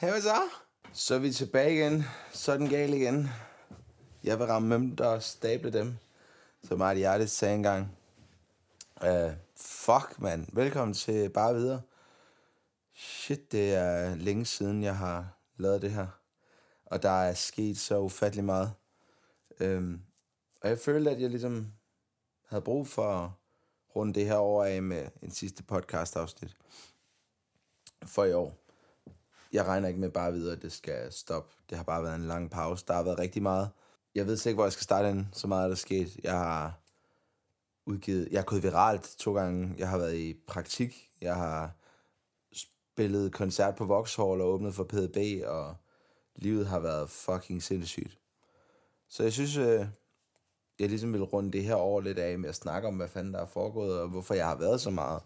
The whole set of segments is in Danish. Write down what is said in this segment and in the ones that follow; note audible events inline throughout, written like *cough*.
Hvad så? Så er vi tilbage igen. Så er den gal igen. Jeg vil ramme dem, der stable dem. Så Marty Artis sagde engang. Uh, fuck, man. Velkommen til Bare Videre. Shit, det er længe siden, jeg har lavet det her. Og der er sket så ufattelig meget. Um, og jeg følte, at jeg ligesom havde brug for at runde det her over af med en sidste podcast afsnit for i år. Jeg regner ikke med bare videre, at det skal stoppe. Det har bare været en lang pause. Der har været rigtig meget. Jeg ved ikke, hvor jeg skal starte den. Så meget er der sket. Jeg har udgivet... Jeg har gået viralt to gange. Jeg har været i praktik. Jeg har spillet koncert på Vauxhall og åbnet for PDB, og livet har været fucking sindssygt. Så jeg synes, øh, jeg ligesom vil runde det her over lidt af med at snakke om, hvad fanden der er foregået, og hvorfor jeg har været så meget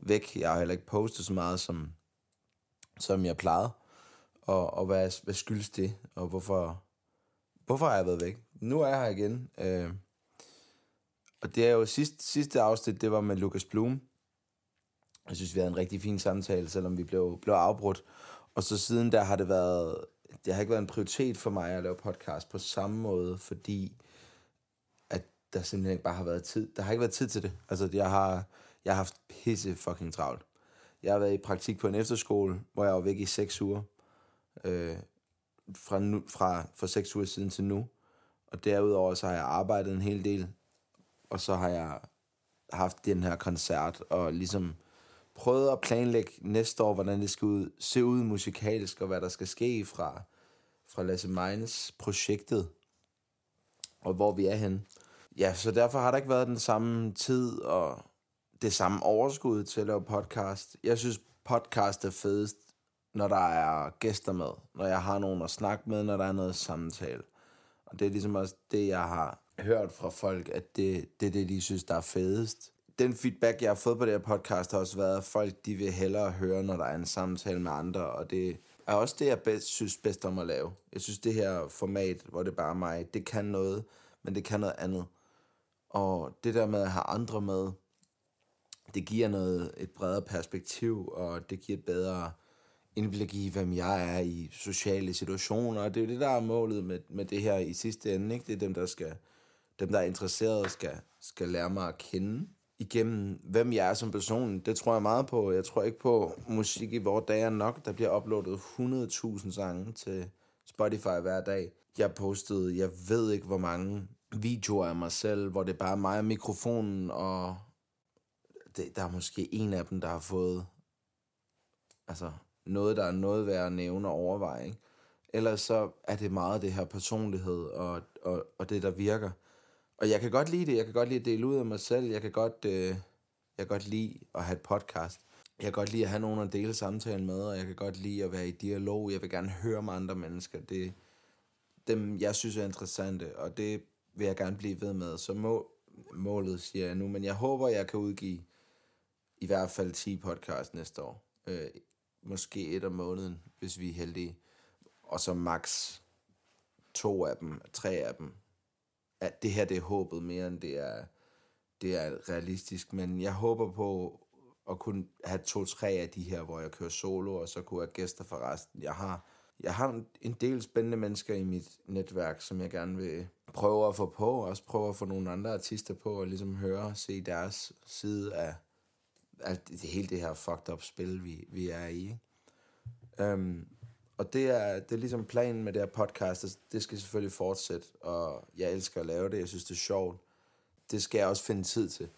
væk. Jeg har heller ikke postet så meget, som, som jeg plejede. Og, og hvad, hvad skyldes det, og hvorfor, hvorfor har jeg været væk? Nu er jeg her igen. Øh, og det er jo sidste, sidste afsnit, det var med Lukas Blum. Jeg synes, vi havde en rigtig fin samtale, selvom vi blev, blev afbrudt. Og så siden der har det været, det har ikke været en prioritet for mig at lave podcast på samme måde, fordi at der simpelthen ikke bare har været tid. Der har ikke været tid til det. Altså, jeg har, jeg har haft pisse fucking travlt. Jeg har været i praktik på en efterskole, hvor jeg var væk i seks uger. Øh, fra, nu, fra for seks uger siden til nu. Og derudover så har jeg arbejdet en hel del. Og så har jeg haft den her koncert og ligesom prøvet at planlægge næste år, hvordan det skal ud, se ud musikalsk, og hvad der skal ske fra, fra Lasse Meines projektet, og hvor vi er hen. Ja, så derfor har der ikke været den samme tid og det samme overskud til at lave podcast. Jeg synes, podcast er fedest, når der er gæster med, når jeg har nogen at snakke med, når der er noget samtale. Og det er ligesom også det, jeg har hørt fra folk, at det, det er det, de synes, der er fedest den feedback, jeg har fået på det her podcast, har også været, at folk de vil hellere høre, når der er en samtale med andre, og det er også det, jeg bedst, synes bedst om at lave. Jeg synes, det her format, hvor det bare er mig, det kan noget, men det kan noget andet. Og det der med at have andre med, det giver noget, et bredere perspektiv, og det giver et bedre indblik i, hvem jeg er i sociale situationer, og det er jo det, der er målet med, med det her i sidste ende, ikke? Det er dem, der skal, dem, der er interesserede, skal, skal lære mig at kende, igennem, hvem jeg er som person. Det tror jeg meget på. Jeg tror ikke på musik i vores dage er nok. Der bliver uploadet 100.000 sange til Spotify hver dag. Jeg postede, jeg ved ikke hvor mange videoer af mig selv, hvor det bare er mig og mikrofonen, og det, der er måske en af dem, der har fået altså noget, der er noget værd at nævne og overveje. Ikke? Ellers så er det meget det her personlighed og, og, og det, der virker. Og jeg kan godt lide det. Jeg kan godt lide at dele ud af mig selv. Jeg kan godt, øh, jeg kan godt lide at have et podcast. Jeg kan godt lide at have nogen at dele samtalen med, og jeg kan godt lide at være i dialog. Jeg vil gerne høre med andre mennesker. Det dem, jeg synes er interessante, og det vil jeg gerne blive ved med. Så må, målet siger jeg nu, men jeg håber, jeg kan udgive i hvert fald 10 podcasts næste år. Øh, måske et om måneden, hvis vi er heldige. Og så max to af dem, tre af dem at det her det er håbet mere end det er, det er realistisk. Men jeg håber på at kunne have to-tre af de her, hvor jeg kører solo, og så kunne have gæster for resten. Jeg har, jeg har en del spændende mennesker i mit netværk, som jeg gerne vil prøve at få på, og også prøve at få nogle andre artister på, og ligesom høre, se deres side af, alt det, hele det her fucked up spil, vi, vi er i. Øhm, og det er, det er ligesom planen med det her podcast. Det, det skal selvfølgelig fortsætte, og jeg elsker at lave det. Jeg synes, det er sjovt. Det skal jeg også finde tid til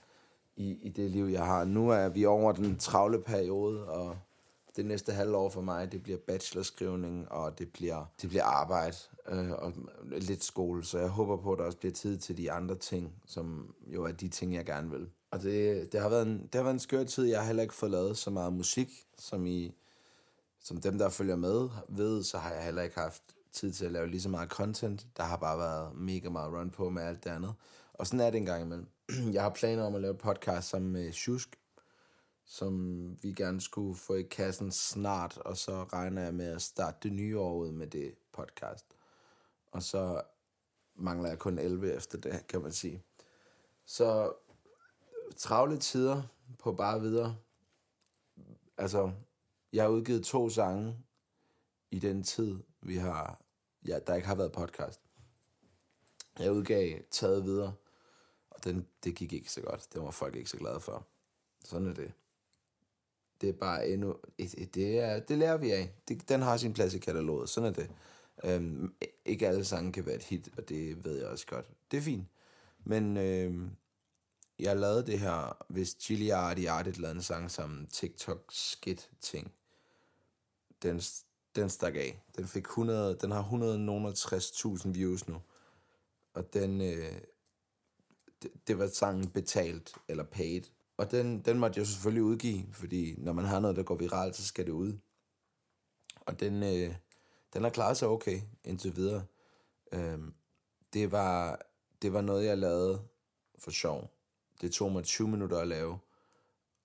i, i det liv, jeg har. Nu er vi over den travle periode, og det næste halvår for mig, det bliver bachelorskrivning, og det bliver, det bliver arbejde øh, og lidt skole. Så jeg håber på, at der også bliver tid til de andre ting, som jo er de ting, jeg gerne vil. Og det, det, har været en, det har været en skør tid. Jeg har heller ikke fået lavet så meget musik, som i som dem, der følger med, ved, så har jeg heller ikke haft tid til at lave lige så meget content. Der har bare været mega meget run på med alt det andet. Og sådan er det en gang imellem. *clears throat* Jeg har planer om at lave et podcast sammen med Shusk, som vi gerne skulle få i kassen snart, og så regner jeg med at starte det nye år ud med det podcast. Og så mangler jeg kun 11 efter det, kan man sige. Så travle tider på bare videre. Altså, jeg har udgivet to sange i den tid, vi har, ja, der ikke har været podcast. Jeg udgav taget videre, og den, det gik ikke så godt. Det var folk ikke så glade for. Sådan er det. Det er bare endnu... Det, er, det lærer vi af. Det, den har sin plads i kataloget. Sådan er det. Øhm, ikke alle sange kan være et hit, og det ved jeg også godt. Det er fint. Men øhm, jeg lavede det her, hvis Chili Arti Artit lavede en sang som TikTok skit ting. Den, den stak af. Den fik 100, den har 160.000 views nu. Og den, øh, det, det var sangen betalt, eller paid. Og den, den måtte jeg selvfølgelig udgive, fordi når man har noget, der går viralt, så skal det ud. Og den, øh, den har klaret sig okay indtil videre. Øh, det, var, det var noget, jeg lavede for sjov. Det tog mig 20 minutter at lave,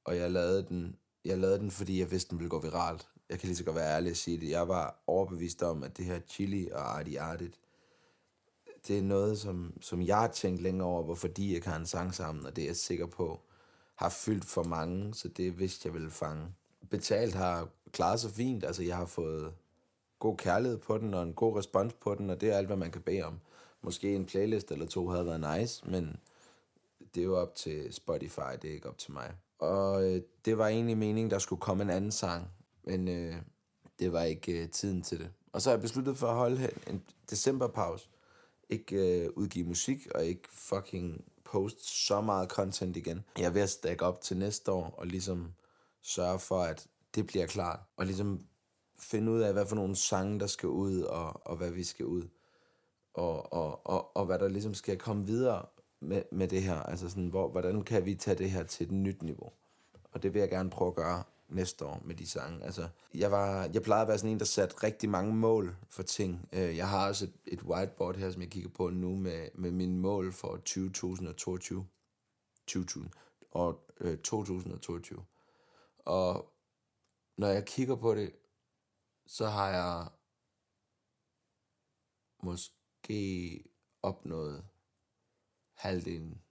og jeg lavede den, jeg lavede den fordi jeg vidste, den ville gå viralt. Jeg kan lige så godt være ærlig og sige det. Jeg var overbevist om, at det her chili og arti artigt, det er noget, som, som jeg har tænkt længere over, hvorfor de ikke har en sang sammen, og det er jeg sikker på, har fyldt for mange, så det vidste jeg ville fange. Betalt har klaret sig fint, altså jeg har fået god kærlighed på den, og en god respons på den, og det er alt, hvad man kan bede om. Måske en playlist eller to havde været nice, men det er jo op til Spotify, det er ikke op til mig. Og øh, det var egentlig meningen, der skulle komme en anden sang, men øh, det var ikke øh, tiden til det. Og så har jeg besluttet for at holde en decemberpause. Ikke øh, udgive musik, og ikke fucking post så meget content igen. Jeg er ved at stack op til næste år, og ligesom sørge for, at det bliver klart. Og ligesom finde ud af, hvad for nogle sange, der skal ud, og, og hvad vi skal ud. Og, og, og, og hvad der ligesom skal komme videre med, med det her. Altså sådan, hvor, hvordan kan vi tage det her til et nyt niveau? Og det vil jeg gerne prøve at gøre næste år med de sange. Altså, jeg, var, jeg plejede at være sådan en, der satte rigtig mange mål for ting. Øh, jeg har også et, et whiteboard her, som jeg kigger på nu, med, med mine mål for 2022. 2020 og øh, 2022. Og når jeg kigger på det, så har jeg måske opnået halvdelen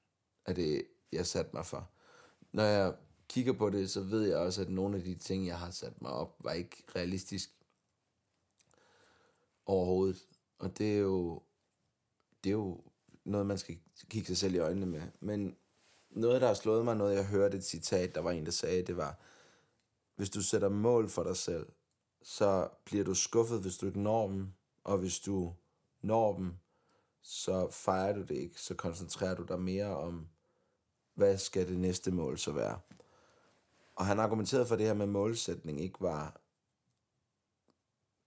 af det, jeg satte mig for. Når jeg kigger på det, så ved jeg også, at nogle af de ting, jeg har sat mig op, var ikke realistisk overhovedet. Og det er jo, det er jo noget, man skal kigge sig selv i øjnene med. Men noget, der har slået mig, noget jeg hørte et citat, der var en, der sagde, det var, hvis du sætter mål for dig selv, så bliver du skuffet, hvis du ikke når dem, og hvis du når dem, så fejrer du det ikke, så koncentrerer du dig mere om, hvad skal det næste mål så være. Og han argumenterede for, at det her med målsætning ikke var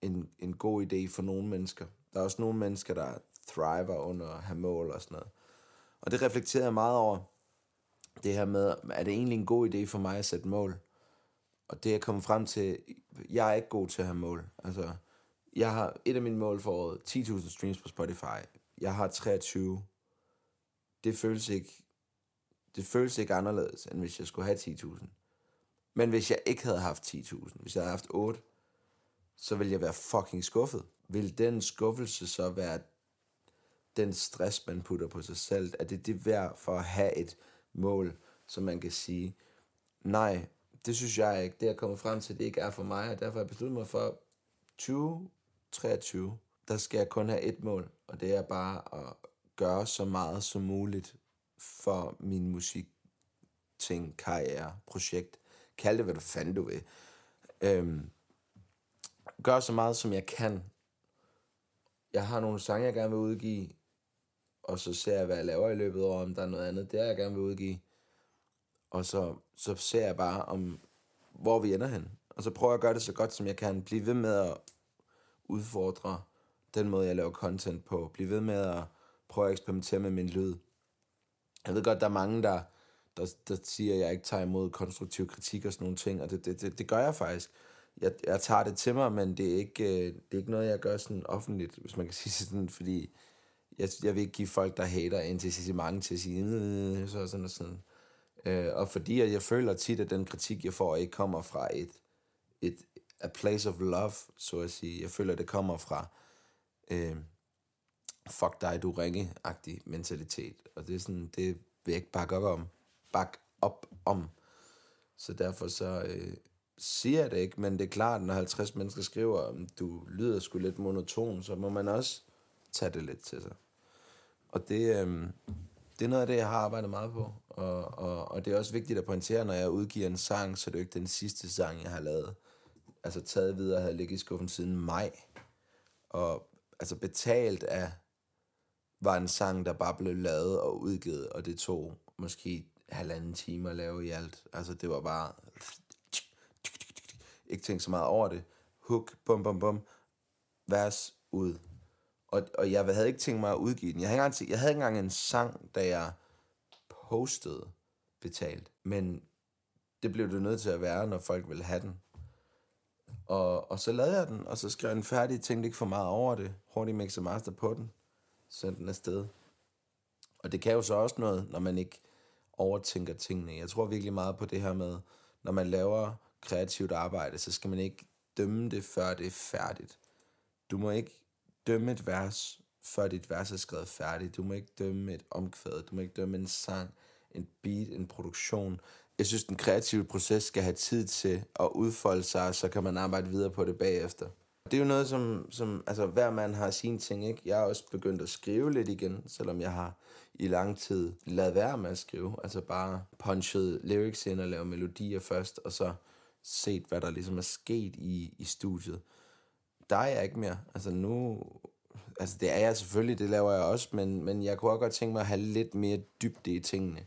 en, en god idé for nogle mennesker. Der er også nogle mennesker, der thriver under at have mål og sådan noget. Og det reflekterede jeg meget over, det her med, er det egentlig en god idé for mig at sætte mål? Og det er kommet frem til, jeg er ikke god til at have mål. Altså, jeg har et af mine mål for året, 10.000 streams på Spotify. Jeg har 23. Det føles ikke, det føles ikke anderledes, end hvis jeg skulle have 10.000. Men hvis jeg ikke havde haft 10.000, hvis jeg havde haft 8, så ville jeg være fucking skuffet. Vil den skuffelse så være den stress, man putter på sig selv? Er det det værd for at have et mål, som man kan sige, nej, det synes jeg ikke. Det er kommet frem til, det ikke er for mig, og derfor har jeg besluttet mig for 2023, der skal jeg kun have et mål, og det er bare at gøre så meget som muligt for min musik, ting, karriere, projekt. Kald det, hvad du fanden du vil. Øhm, gør så meget, som jeg kan. Jeg har nogle sange, jeg gerne vil udgive, og så ser jeg, hvad jeg laver i løbet af året, om der er noget andet, det er, jeg gerne vil udgive. Og så, så ser jeg bare, om hvor vi ender hen. Og så prøver jeg at gøre det så godt, som jeg kan. Blive ved med at udfordre den måde, jeg laver content på. Blive ved med at prøve at eksperimentere med min lyd. Jeg ved godt, der er mange, der, der, der siger, at jeg ikke tager imod konstruktiv kritik og sådan nogle ting, og det, det, det, det gør jeg faktisk. Jeg, jeg tager det til mig, men det er, ikke, øh, det er ikke noget, jeg gør sådan offentligt, hvis man kan sige sådan, fordi jeg, jeg vil ikke give folk, der hater, ind til mange til at sige, så sådan og sådan. Øh, og fordi jeg føler tit, at den kritik, jeg får, ikke kommer fra et, et a place of love, så at sige. Jeg føler, at det kommer fra øh, fuck dig, du ringe-agtig mentalitet. Og det er sådan, det vil jeg ikke bakke op om. Bak op om. Så derfor så, øh, siger jeg det ikke, men det er klart, når 50 mennesker skriver, om du lyder sgu lidt monoton, så må man også tage det lidt til sig. Og det, øh, det er noget af det, jeg har arbejdet meget på. Og, og, og det er også vigtigt at pointere, når jeg udgiver en sang, så det er jo ikke den sidste sang, jeg har lavet. Altså taget videre, havde ligget i skuffen siden maj. Og altså betalt af, var en sang, der bare blev lavet og udgivet, og det tog måske halvanden time at lave i alt. Altså det var bare... Ikke tænke så meget over det. Hook, bum, bum, bum. Vers ud. Og, og jeg havde ikke tænkt mig at udgive den. Jeg havde, ikke engang, jeg havde ikke engang en sang, da jeg postede betalt. Men det blev det nødt til at være, når folk ville have den. Og, og så lavede jeg den, og så skrev jeg den færdig, tænkte ikke for meget over det. Hurtigt mix master på den. Sendte den afsted. Og det kan jo så også noget, når man ikke overtænker tingene. Jeg tror virkelig meget på det her med, når man laver kreativt arbejde, så skal man ikke dømme det, før det er færdigt. Du må ikke dømme et vers, før dit vers er skrevet færdigt. Du må ikke dømme et omkvæd, du må ikke dømme en sang, en beat, en produktion. Jeg synes, den kreative proces skal have tid til at udfolde sig, så kan man arbejde videre på det bagefter. Det er jo noget, som, som altså, hver mand har sine ting, ikke? Jeg har også begyndt at skrive lidt igen, selvom jeg har i lang tid lavet være med at skrive. Altså bare punchet lyrics ind og lavet melodier først, og så set, hvad der ligesom er sket i, i studiet. Der er jeg ikke mere. Altså nu... Altså det er jeg selvfølgelig, det laver jeg også, men, men jeg kunne også godt tænke mig at have lidt mere dybde i tingene.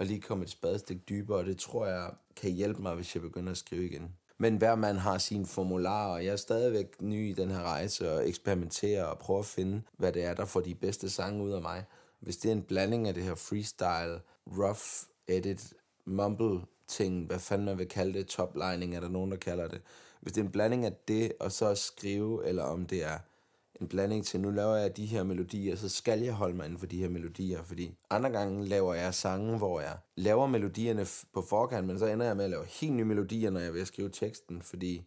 Og lige komme et spadestik dybere, og det tror jeg kan hjælpe mig, hvis jeg begynder at skrive igen. Men hver mand har sin formular, og jeg er stadigvæk ny i den her rejse og eksperimenterer og prøver at finde, hvad det er, der får de bedste sange ud af mig. Hvis det er en blanding af det her freestyle, rough edit, mumble ting, hvad fanden man vil kalde det, toplining er der nogen, der kalder det. Hvis det er en blanding af det, og så skrive, eller om det er en blanding til, nu laver jeg de her melodier, så skal jeg holde mig inden for de her melodier, fordi andre gange laver jeg sange, hvor jeg laver melodierne på forkant, men så ender jeg med at lave helt nye melodier, når jeg vil skrive teksten, fordi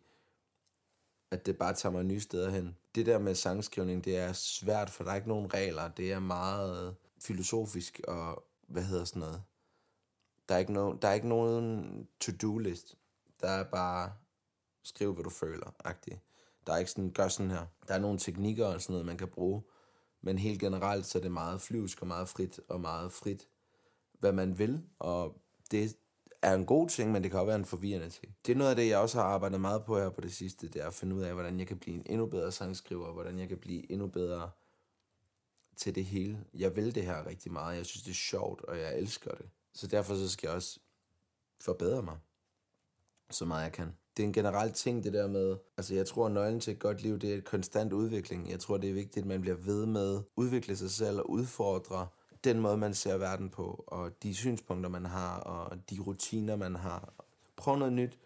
at det bare tager mig nye steder hen. Det der med sangskrivning, det er svært, for der er ikke nogen regler. Det er meget filosofisk og, hvad hedder sådan noget. Der er ikke, no, der er ikke nogen to-do-list. Der er bare, skriv hvad du føler, agtigt. Der er ikke sådan, gør sådan her. Der er nogle teknikker og sådan noget, man kan bruge. Men helt generelt, så er det meget flyvsk og meget frit og meget frit, hvad man vil. Og det er en god ting, men det kan også være en forvirrende ting. Det er noget af det, jeg også har arbejdet meget på her på det sidste, det er at finde ud af, hvordan jeg kan blive en endnu bedre sangskriver, hvordan jeg kan blive endnu bedre til det hele. Jeg vil det her rigtig meget. Jeg synes, det er sjovt, og jeg elsker det. Så derfor så skal jeg også forbedre mig så meget jeg kan. Det er en generel ting, det der med, altså jeg tror, at nøglen til et godt liv, det er et konstant udvikling. Jeg tror, det er vigtigt, at man bliver ved med at udvikle sig selv og udfordre den måde, man ser verden på, og de synspunkter, man har, og de rutiner, man har. Prøv noget nyt.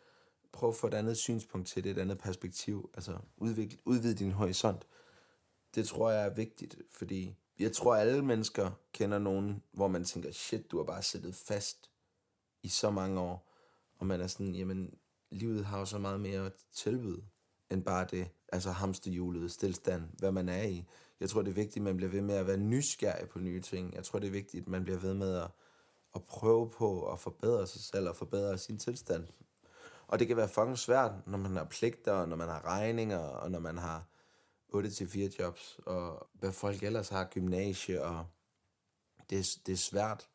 Prøv at få et andet synspunkt til det, et andet perspektiv. Altså udvikle, udvide din horisont. Det tror jeg er vigtigt, fordi jeg tror, at alle mennesker kender nogen, hvor man tænker, shit, du har bare siddet fast i så mange år. Og man er sådan, jamen, livet har jo så meget mere at tilbyde, end bare det, altså hamsterhjulet, stillstand, hvad man er i. Jeg tror, det er vigtigt, at man bliver ved med at være nysgerrig på nye ting. Jeg tror, det er vigtigt, at man bliver ved med at, at prøve på at forbedre sig selv og forbedre sin tilstand. Og det kan være fucking svært, når man har pligter, når man har regninger, og når man har 8-4 jobs, og hvad folk ellers har, gymnasie, og det, det er svært.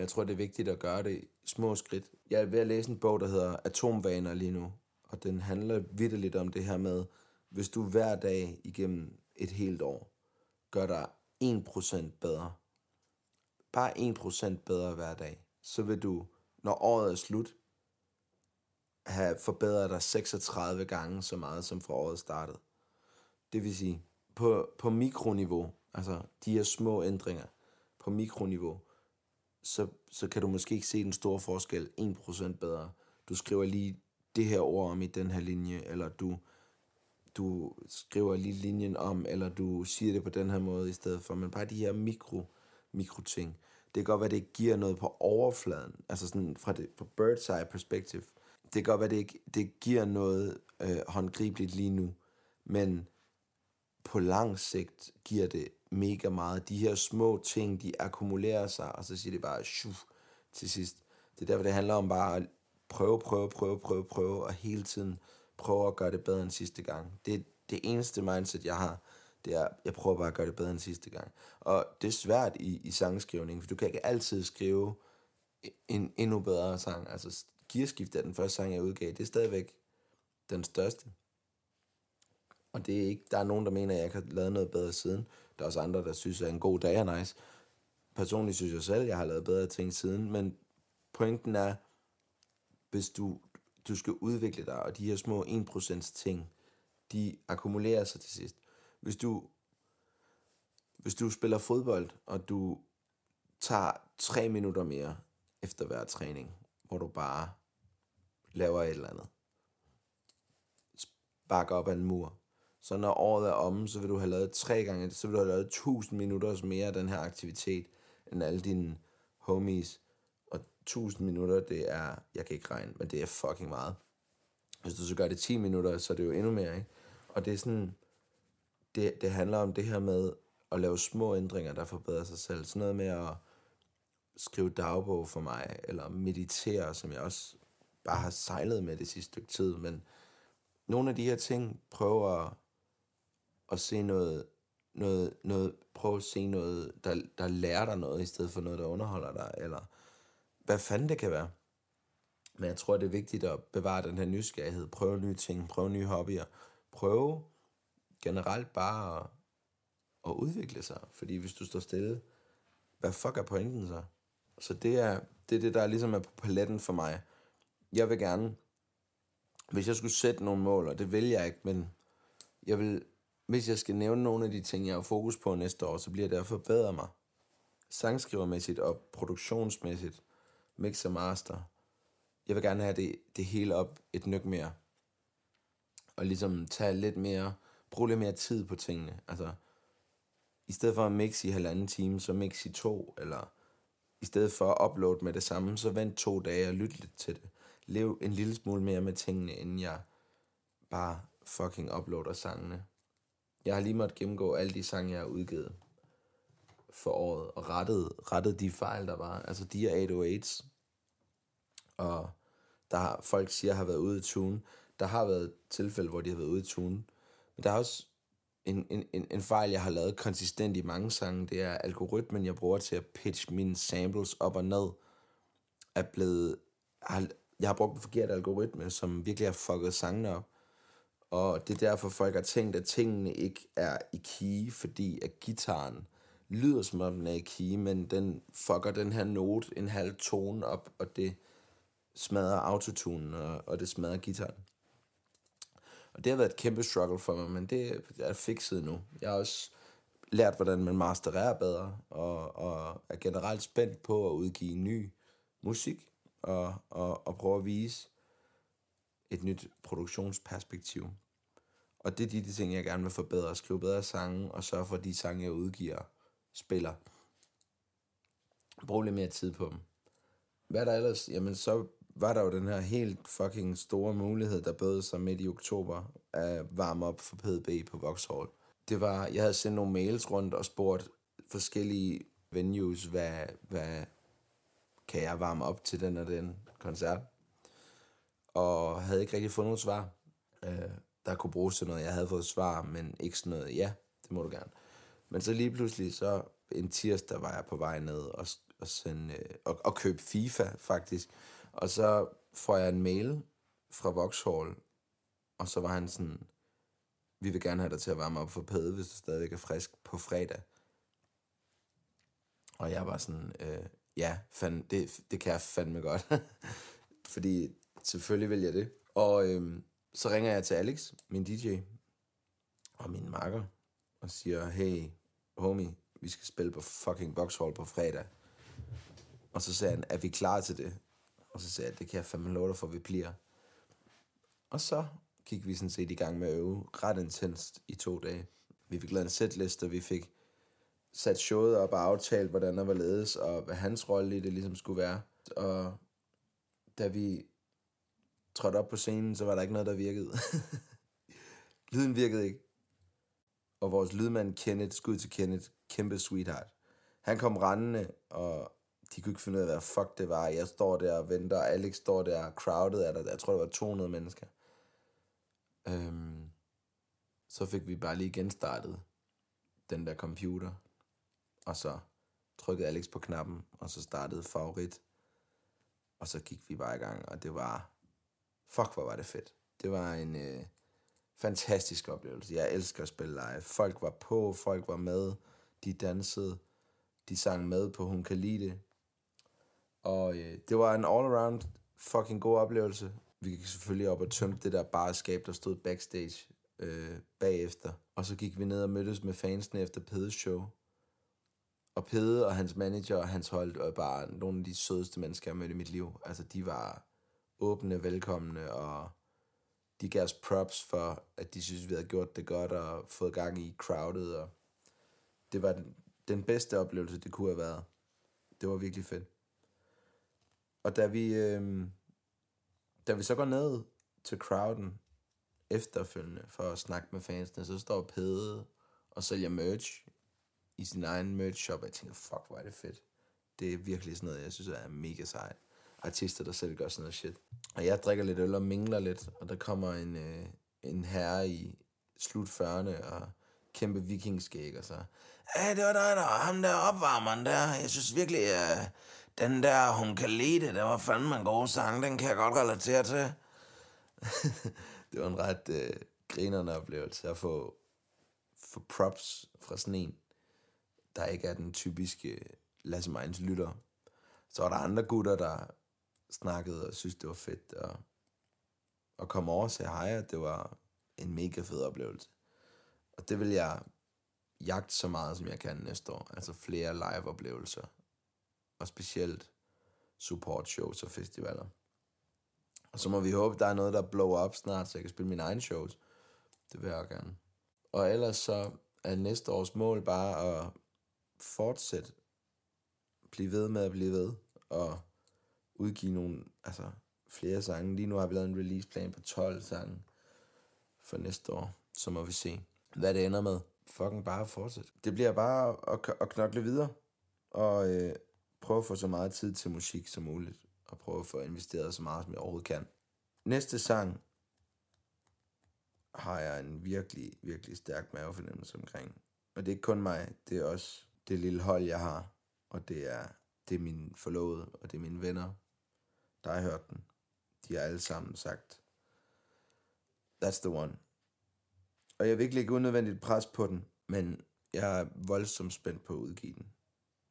Men jeg tror, det er vigtigt at gøre det i små skridt. Jeg er ved at læse en bog, der hedder Atomvaner lige nu, og den handler vidderligt om det her med, hvis du hver dag igennem et helt år gør dig 1% bedre, bare 1% bedre hver dag, så vil du, når året er slut, have forbedret dig 36 gange så meget, som fra året startede. Det vil sige, på, på mikroniveau, altså de her små ændringer, på mikroniveau, så, så kan du måske ikke se den store forskel 1% bedre. Du skriver lige det her ord om i den her linje, eller du, du skriver lige linjen om, eller du siger det på den her måde i stedet for, men bare de her mikro, mikro ting. Det kan godt være, det giver noget på overfladen, altså sådan fra det på bird's eye perspective. Det kan godt være, det, det giver noget øh, håndgribeligt lige nu, men på lang sigt giver det mega meget. De her små ting, de akkumulerer sig, og så siger det bare shuf, til sidst. Det er derfor, det handler om bare at prøve, prøve, prøve, prøve, prøve, og hele tiden prøve at gøre det bedre end sidste gang. Det er det eneste mindset, jeg har, det er, jeg prøver bare at gøre det bedre end sidste gang. Og det er svært i, i sangskrivning, for du kan ikke altid skrive en endnu bedre sang. Altså, Gearskift er den første sang, jeg udgav. Det er stadigvæk den største. Og det er ikke, der er nogen, der mener, at jeg ikke har lavet noget bedre siden. Der er også andre, der synes, at en god dag er nice. Personligt synes jeg selv, at jeg har lavet bedre ting siden, men pointen er, hvis du, du skal udvikle dig, og de her små 1% ting, de akkumulerer sig til sidst. Hvis du, hvis du spiller fodbold, og du tager 3 minutter mere efter hver træning, hvor du bare laver et eller andet, bakker op af en mur, så når året er omme, så vil du have lavet tre gange, så vil du have lavet 1000 minutter mere af den her aktivitet, end alle dine homies. Og 1000 minutter, det er, jeg kan ikke regne, men det er fucking meget. Hvis du så gør det 10 minutter, så er det jo endnu mere, ikke? Og det er sådan, det, det handler om det her med at lave små ændringer, der forbedrer sig selv. Sådan noget med at skrive dagbog for mig, eller meditere, som jeg også bare har sejlet med det sidste stykke tid, men nogle af de her ting prøver at, se noget, noget, noget, prøv at se noget, der, der lærer dig noget, i stedet for noget, der underholder dig, eller hvad fanden det kan være. Men jeg tror, det er vigtigt at bevare den her nysgerrighed, prøve nye ting, prøve nye hobbyer, prøve generelt bare at, at udvikle sig, fordi hvis du står stille, hvad fuck er pointen så? Så det er det, er det der ligesom er på paletten for mig. Jeg vil gerne, hvis jeg skulle sætte nogle mål, og det vil jeg ikke, men jeg vil, hvis jeg skal nævne nogle af de ting, jeg har fokus på næste år, så bliver det at forbedre mig. Sangskrivermæssigt og produktionsmæssigt, mix og master. Jeg vil gerne have det, det hele op et nyk mere. Og ligesom tage lidt mere, bruge lidt mere tid på tingene. Altså, i stedet for at mixe i halvanden time, så mix i to, eller i stedet for at uploade med det samme, så vent to dage og lyt lidt til det. Lev en lille smule mere med tingene, inden jeg bare fucking uploader sangene. Jeg har lige måttet gennemgå alle de sange, jeg har udgivet for året, og rettet, rettet de fejl, der var. Altså de er 808's, og der har, folk siger, har været ude i tune. Der har været tilfælde, hvor de har været ude i tune. Men der er også en, en, en, en fejl, jeg har lavet konsistent i mange sange, det er algoritmen, jeg bruger til at pitch mine samples op og ned, er blevet... Har, jeg har brugt en forkert algoritme, som virkelig har fucket sangene op. Og det er derfor, folk har tænkt, at tingene ikke er i key, fordi at gitaren lyder som om den er i key, men den fucker den her note en halv tone op, og det smadrer autotunen, og, og det smadrer gitaren. Og det har været et kæmpe struggle for mig, men det er fikset nu. Jeg har også lært, hvordan man mastererer bedre, og, og er generelt spændt på at udgive ny musik, og, og, og prøve at vise et nyt produktionsperspektiv. Og det er de, de ting, jeg gerne vil forbedre. Skrive bedre sange, og sørge for, at de sange, jeg udgiver, spiller. Brug lidt mere tid på dem. Hvad der ellers? Jamen, så var der jo den her helt fucking store mulighed, der bød sig midt i oktober at varme op for PDB på Vauxhall. Det var, jeg havde sendt nogle mails rundt og spurgt forskellige venues, hvad, hvad kan jeg varme op til den og den koncert? Og havde ikke rigtig fundet noget svar, øh, der kunne bruges til noget. Jeg havde fået svar, men ikke sådan noget, ja, det må du gerne. Men så lige pludselig, så en tirsdag var jeg på vej ned og, og, sende, øh, og, og købe FIFA faktisk. Og så får jeg en mail fra Vauxhall, og så var han sådan, vi vil gerne have dig til at varme op for pæde, hvis du stadigvæk er frisk på fredag. Og jeg var sådan, øh, ja, fand, det, det kan jeg fandme godt. *laughs* Fordi selvfølgelig vil jeg det. Og øhm, så ringer jeg til Alex, min DJ, og min makker, og siger, hey, homie, vi skal spille på fucking Vauxhall på fredag. Og så sagde han, er vi klar til det? Og så sagde jeg, det kan jeg fandme love dig for, vi bliver. Og så gik vi sådan set i gang med at øve ret intenst i to dage. Vi fik lavet en setliste, vi fik sat showet op og aftalt, hvordan der var ledes, og hvad hans rolle i det ligesom skulle være. Og da vi trådte op på scenen, så var der ikke noget, der virkede. *laughs* Lyden virkede ikke. Og vores lydmand Kenneth, skud til Kenneth, kæmpe sweetheart. Han kom rendende, og de kunne ikke finde ud af, hvad fuck det var. Jeg står der og venter, og Alex står der, crowded er der, jeg tror, der var 200 mennesker. Øhm, så fik vi bare lige genstartet den der computer, og så trykkede Alex på knappen, og så startede favorit, og så gik vi bare i gang, og det var, fuck hvor var det fedt. Det var en øh, fantastisk oplevelse. Jeg elsker at spille live. Folk var på, folk var med, de dansede, de sang med på Hun kan lide det. Og øh, det var en all-around fucking god oplevelse. Vi gik selvfølgelig op og tømte det der barskab, der stod backstage øh, bagefter. Og så gik vi ned og mødtes med fansene efter Pedes show. Og Pede og hans manager og hans hold var bare nogle af de sødeste mennesker, jeg mødte i mit liv. Altså, de var åbne, velkomne, og de gav os props for, at de synes, vi havde gjort det godt, og fået gang i crowded, og det var den, den bedste oplevelse, det kunne have været. Det var virkelig fedt. Og da vi, øh, da vi så går ned til crowden efterfølgende for at snakke med fansene, så står Pede og sælger merch i sin egen merch shop, og jeg tænker, fuck, hvor er det fedt. Det er virkelig sådan noget, jeg synes er mega sejt. Artister, der selv gør sådan noget shit. Og jeg drikker lidt øl og mingler lidt, og der kommer en, øh, en herre i slut 40'erne og kæmpe vikingskæg, og så, hey, det var dig, der ham der opvarmeren der. Jeg synes virkelig, øh, den der, hun kan lide det, der var fandme en god sang, den kan jeg godt relatere til. *laughs* det var en ret øh, grinerende oplevelse at få, få props fra sådan en, der ikke er den typiske Lasse Meins lytter. Så var der andre gutter, der snakkede og synes det var fedt at, at komme over og sige hej, og det var en mega fed oplevelse. Og det vil jeg jagte så meget, som jeg kan næste år. Altså flere live-oplevelser. Og specielt support shows og festivaler. Og så må vi håbe, der er noget, der blower op snart, så jeg kan spille mine egne shows. Det vil jeg gerne. Og ellers så er næste års mål bare at fortsætte, blive ved med at blive ved, og udgive nogle, altså flere sange. Lige nu har vi lavet en releaseplan på 12 sange for næste år. Så må vi se, hvad det ender med. Fucking bare fortsætte. Det bliver bare at, at knokle videre, og øh, prøve at få så meget tid til musik som muligt, og prøve at få investeret så meget, som jeg overhovedet kan. Næste sang har jeg en virkelig, virkelig stærk mavefornemmelse omkring. Og det er ikke kun mig, det er også det lille hold, jeg har. Og det er, det er min forlovede, og det er mine venner, der har hørt den. De har alle sammen sagt, that's the one. Og jeg vil ikke lægge unødvendigt pres på den, men jeg er voldsomt spændt på at udgive den.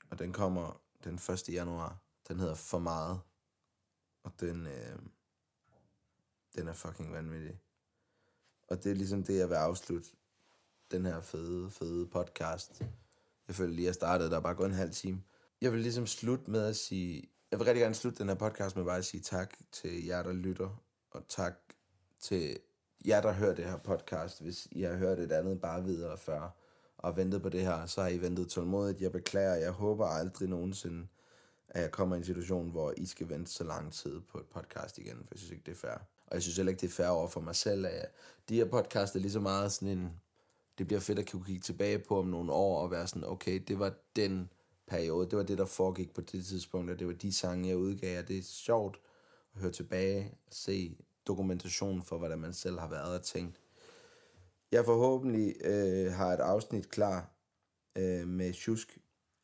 Og den kommer den 1. januar. Den hedder For Meget. Og den, øh, den er fucking vanvittig. Og det er ligesom det, jeg vil afslutte den her fede, fede podcast. Jeg føler lige, at jeg startede, der er bare gået en halv time. Jeg vil ligesom slutte med at sige, jeg vil rigtig gerne slutte den her podcast med bare at sige tak til jer, der lytter, og tak til jer, der hører det her podcast. Hvis I har hørt et andet bare videre før, og ventet på det her, så har I ventet tålmodigt. Jeg beklager, jeg håber aldrig nogensinde, at jeg kommer i en situation, hvor I skal vente så lang tid på et podcast igen, for jeg synes ikke, det er fair. Og jeg synes heller ikke, det er fair over for mig selv, at de her podcast er lige så meget sådan en, det bliver fedt at kunne kigge tilbage på om nogle år, og være sådan, okay, det var den periode, det var det, der foregik på det tidspunkt, og det var de sange, jeg udgav, og det er sjovt at høre tilbage og se dokumentation for, hvordan man selv har været og tænkt. Jeg forhåbentlig øh, har et afsnit klar øh, med Shusk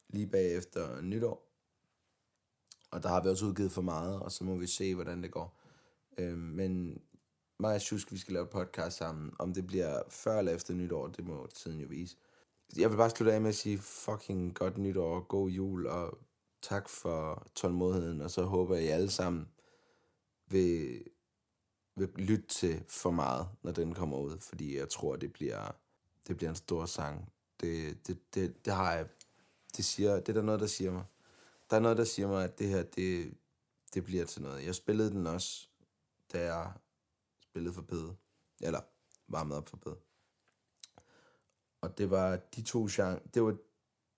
lige bagefter nytår. Og der har vi også udgivet for meget, og så må vi se, hvordan det går. Øh, men mig og Shusk, vi skal lave et podcast sammen. Om det bliver før eller efter nytår, det må tiden jo vise. Jeg vil bare slutte af med at sige fucking godt nytår, god jul, og tak for tålmodigheden, og så håber jeg, I alle sammen vil vil lytte til for meget, når den kommer ud, fordi jeg tror, det bliver, det bliver en stor sang. Det, det, det, det har jeg, det siger, det er der noget, der siger mig. Der er noget, der siger mig, at det her, det, det bliver til noget. Jeg spillede den også, da jeg spillede for Pede. Eller varmede op for Pede. Og det var de to sang, det var,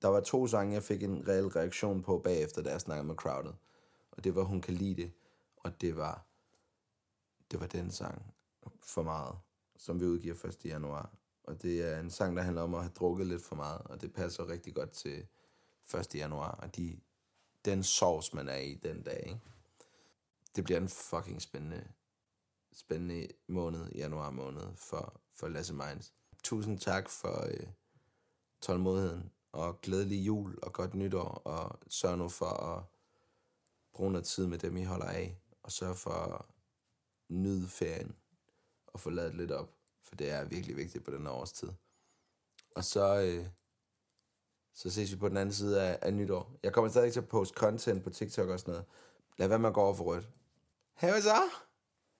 der var to sange, jeg fik en reel reaktion på bagefter, da jeg snakkede med crowdet. Og det var Hun kan lide det, og det var det var den sang for meget, som vi udgiver 1. januar. Og det er en sang, der handler om at have drukket lidt for meget, og det passer rigtig godt til 1. januar og de den sovs, man er i den dag. Ikke? Det bliver en fucking spændende, spændende måned, januar måned, for, for Lasse Meins. Tusind tak for øh, tålmodigheden, og glædelig jul og godt nytår, og sørg nu for at bruge noget tid med dem, I holder af, og sørg for at nyde ferien, og få lavet lidt op, for det er virkelig vigtigt på den her årstid. Og så, øh, så ses vi på den anden side af, af nytår. Jeg kommer stadig til at poste content på TikTok og sådan noget. Lad være med at gå over for rødt. Hej så!